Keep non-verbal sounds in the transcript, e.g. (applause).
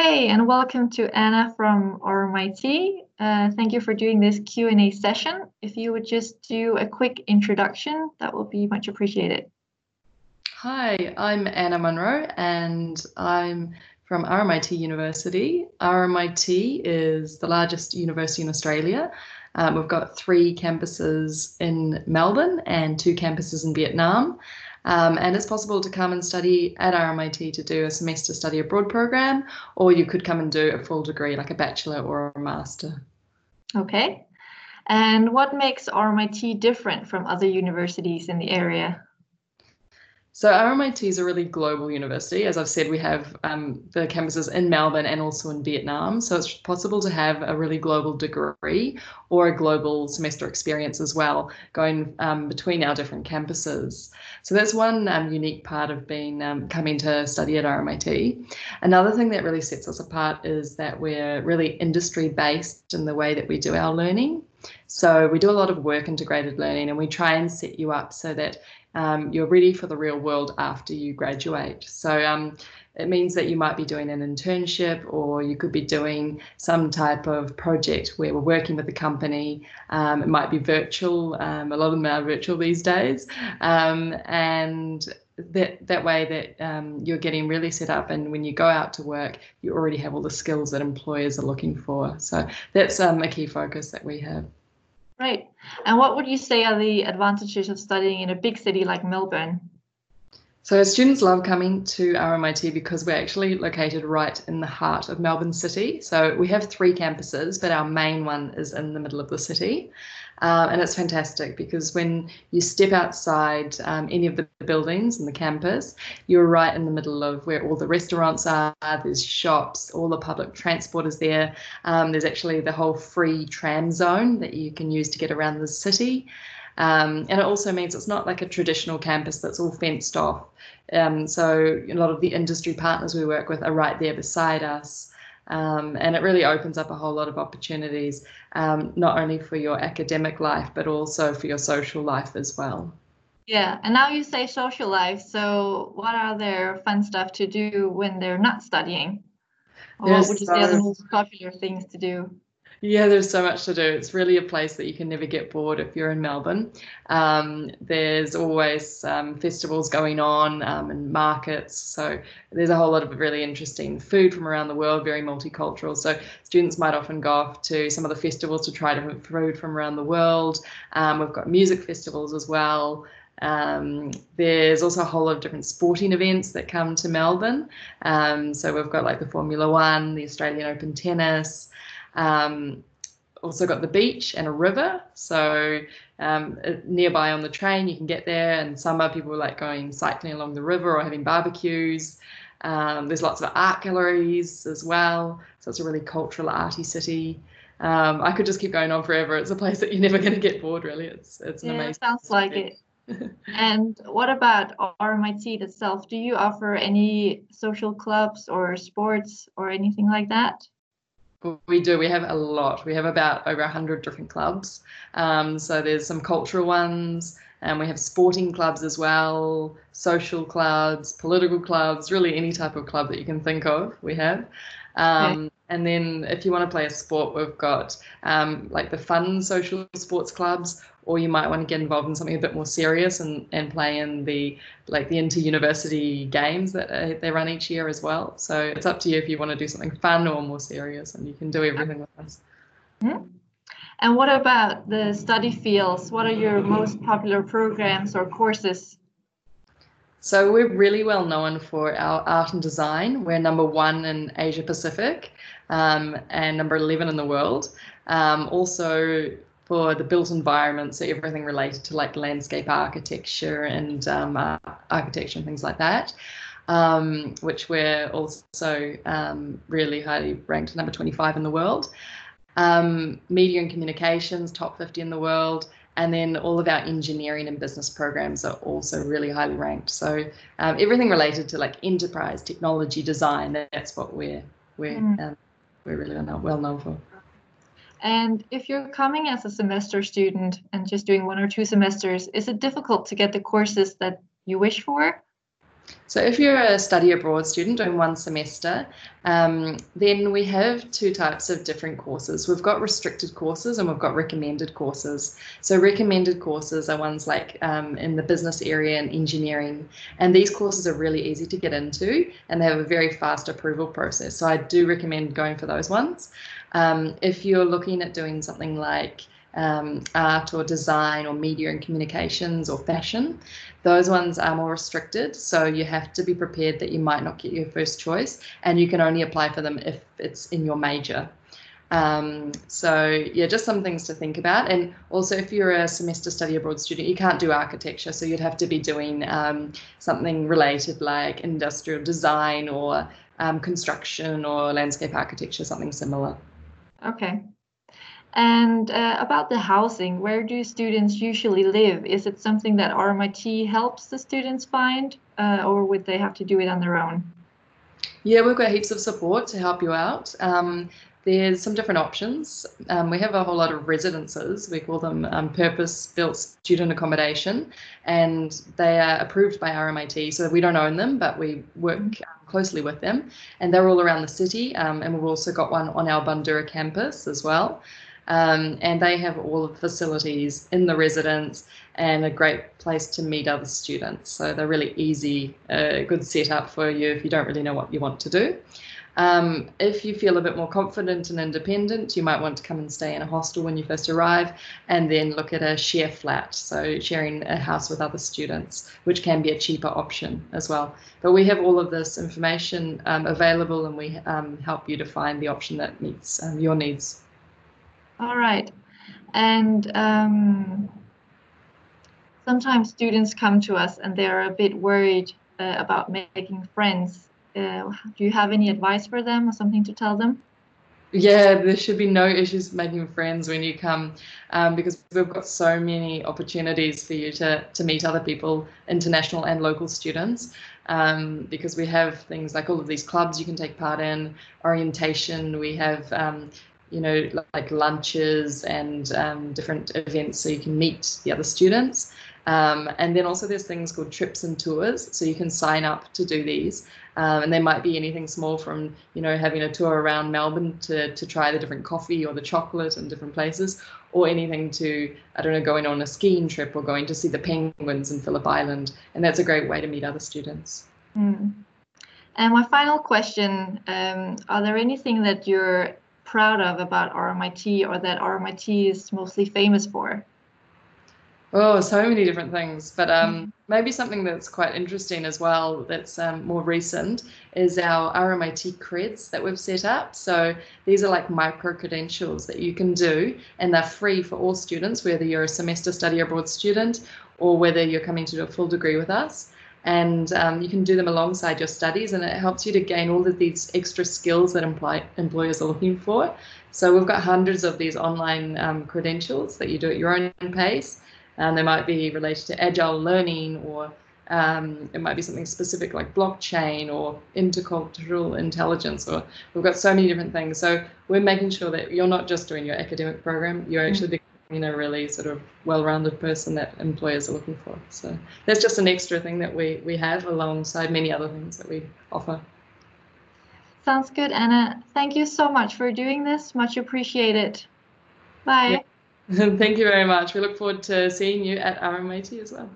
Hey, and welcome to Anna from RMIT. Uh, thank you for doing this Q&A session. If you would just do a quick introduction, that will be much appreciated. Hi, I'm Anna Munro and I'm from RMIT University. RMIT is the largest university in Australia. Um, we've got three campuses in Melbourne and two campuses in Vietnam. Um, and it's possible to come and study at RMIT to do a semester study abroad program, or you could come and do a full degree like a bachelor or a master. Okay. And what makes RMIT different from other universities in the area? So RMIT is a really global university. As I've said, we have um, the campuses in Melbourne and also in Vietnam. So it's possible to have a really global degree or a global semester experience as well, going um, between our different campuses. So that's one um, unique part of being um, coming to study at RMIT. Another thing that really sets us apart is that we're really industry based in the way that we do our learning. So we do a lot of work integrated learning and we try and set you up so that um, you're ready for the real world after you graduate. So um, it means that you might be doing an internship or you could be doing some type of project where we're working with a company. Um, it might be virtual. Um, a lot of them are virtual these days. Um, and that that way that um, you're getting really set up and when you go out to work you already have all the skills that employers are looking for so that's a key focus that we have Right. And what would you say are the advantages of studying in a big city like Melbourne? So students love coming to RMIT because we're actually located right in the heart of Melbourne City. So we have three campuses, but our main one is in the middle of the city. Uh, and it's fantastic because when you step outside um, any of the buildings in the campus, you're right in the middle of where all the restaurants are, there's shops, all the public transport is there. Um, there's actually the whole free tram zone that you can use to get around the city. Um, and it also means it's not like a traditional campus that's all fenced off. Um, so a lot of the industry partners we work with are right there beside us. Um, and it really opens up a whole lot of opportunities, um, not only for your academic life, but also for your social life as well. Yeah, and now you say social life. So, what are their fun stuff to do when they're not studying? Or what would you say are the most popular things to do? Yeah, there's so much to do. It's really a place that you can never get bored if you're in Melbourne. Um, there's always um, festivals going on um, and markets. So there's a whole lot of really interesting food from around the world, very multicultural. So students might often go off to some of the festivals to try different food from around the world. Um, we've got music festivals as well. Um, there's also a whole lot of different sporting events that come to Melbourne. Um, so we've got like the Formula One, the Australian Open Tennis. Um, also got the beach and a river. So um, uh, nearby on the train, you can get there. And summer, people like going cycling along the river or having barbecues. Um, there's lots of art galleries as well. So it's a really cultural, arty city. Um, I could just keep going on forever. It's a place that you're never going to get bored, really. It's it's an yeah, amazing. Sounds like it. (laughs) and what about RMIT itself? Do you offer any social clubs or sports or anything like that? We do. We have a lot. We have about over 100 different clubs. Um, so there's some cultural ones, and we have sporting clubs as well, social clubs, political clubs, really any type of club that you can think of, we have. Um. And then if you want to play a sport, we've got um, like the fun social sports clubs, or you might want to get involved in something a bit more serious and, and play in the like the inter-university games that uh, they run each year as well. So it's up to you if you want to do something fun or more serious, and you can do everything with us. Mm-hmm. And what about the study fields? What are your most popular programs or courses? So we're really well known for our art and design. We're number one in Asia Pacific um, and number 11 in the world. Um, also for the built environment, so everything related to like landscape architecture and um, uh, architecture and things like that, um, which we're also um, really highly ranked number 25 in the world. Um, media and communications, top 50 in the world, and then all of our engineering and business programs are also really highly ranked. So um, everything related to like enterprise technology design, that's what we're we're mm. we're really well known for. And if you're coming as a semester student and just doing one or two semesters, is it difficult to get the courses that you wish for? So if you're a study abroad student doing one semester, um, then we have two types of different courses. We've got restricted courses and we've got recommended courses. So recommended courses are ones like um, in the business area and engineering. And these courses are really easy to get into and they have a very fast approval process. So I do recommend going for those ones. Um, if you're looking at doing something like um, art or design or media and communications or fashion. Those ones are more restricted, so you have to be prepared that you might not get your first choice, and you can only apply for them if it's in your major. Um, so yeah, just some things to think about. And also, if you're a semester study abroad student, you can't do architecture, so you'd have to be doing um, something related like industrial design or um, construction or landscape architecture, something similar. Okay, and uh, about the housing, where do students usually live? Is it something that RMIT helps the students find, uh, or would they have to do it on their own? Yeah, we've got heaps of support to help you out. Um, there's some different options. Um, we have a whole lot of residences. We call them um, purpose-built student accommodation, and they are approved by RMIT. So we don't own them, but we work mm-hmm. closely with them, and they're all around the city. Um, and we've also got one on our Bundoora campus as well. Um, and they have all the facilities in the residence and a great place to meet other students. So they're really easy, uh, good setup for you if you don't really know what you want to do. Um, if you feel a bit more confident and independent, you might want to come and stay in a hostel when you first arrive and then look at a share flat, so sharing a house with other students, which can be a cheaper option as well. But we have all of this information um, available and we um, help you to find the option that meets um, your needs. All right. And um, sometimes students come to us and they're a bit worried uh, about making friends. Uh, do you have any advice for them or something to tell them? Yeah, there should be no issues making friends when you come um, because we've got so many opportunities for you to, to meet other people, international and local students, um, because we have things like all of these clubs you can take part in, orientation, we have um, you know, like lunches and um, different events so you can meet the other students. Um, and then also there's things called trips and tours, so you can sign up to do these. Um, and they might be anything small from, you know, having a tour around Melbourne to, to try the different coffee or the chocolate in different places, or anything to, I don't know, going on a skiing trip or going to see the penguins in Phillip Island. And that's a great way to meet other students. Mm. And my final question, um, are there anything that you're proud of about RMIT or that RMIT is mostly famous for? Oh, so many different things. But um, mm-hmm. maybe something that's quite interesting as well, that's um, more recent, is our RMIT creds that we've set up. So these are like micro credentials that you can do, and they're free for all students, whether you're a semester study abroad student or whether you're coming to do a full degree with us and um, you can do them alongside your studies and it helps you to gain all of these extra skills that employers are looking for. So we've got hundreds of these online um, credentials that you do at your own pace. And they might be related to agile learning or um, it might be something specific like blockchain or intercultural intelligence or we've got so many different things. So we're making sure that you're not just doing your academic program you're actually mm-hmm you know, really sort of well-rounded person that employers are looking for. So that's just an extra thing that we we have alongside many other things that we offer. Sounds good, Anna. Thank you so much for doing this. Much appreciated. Bye. Yeah. (laughs) Thank you very much. We look forward to seeing you at RMIT as well.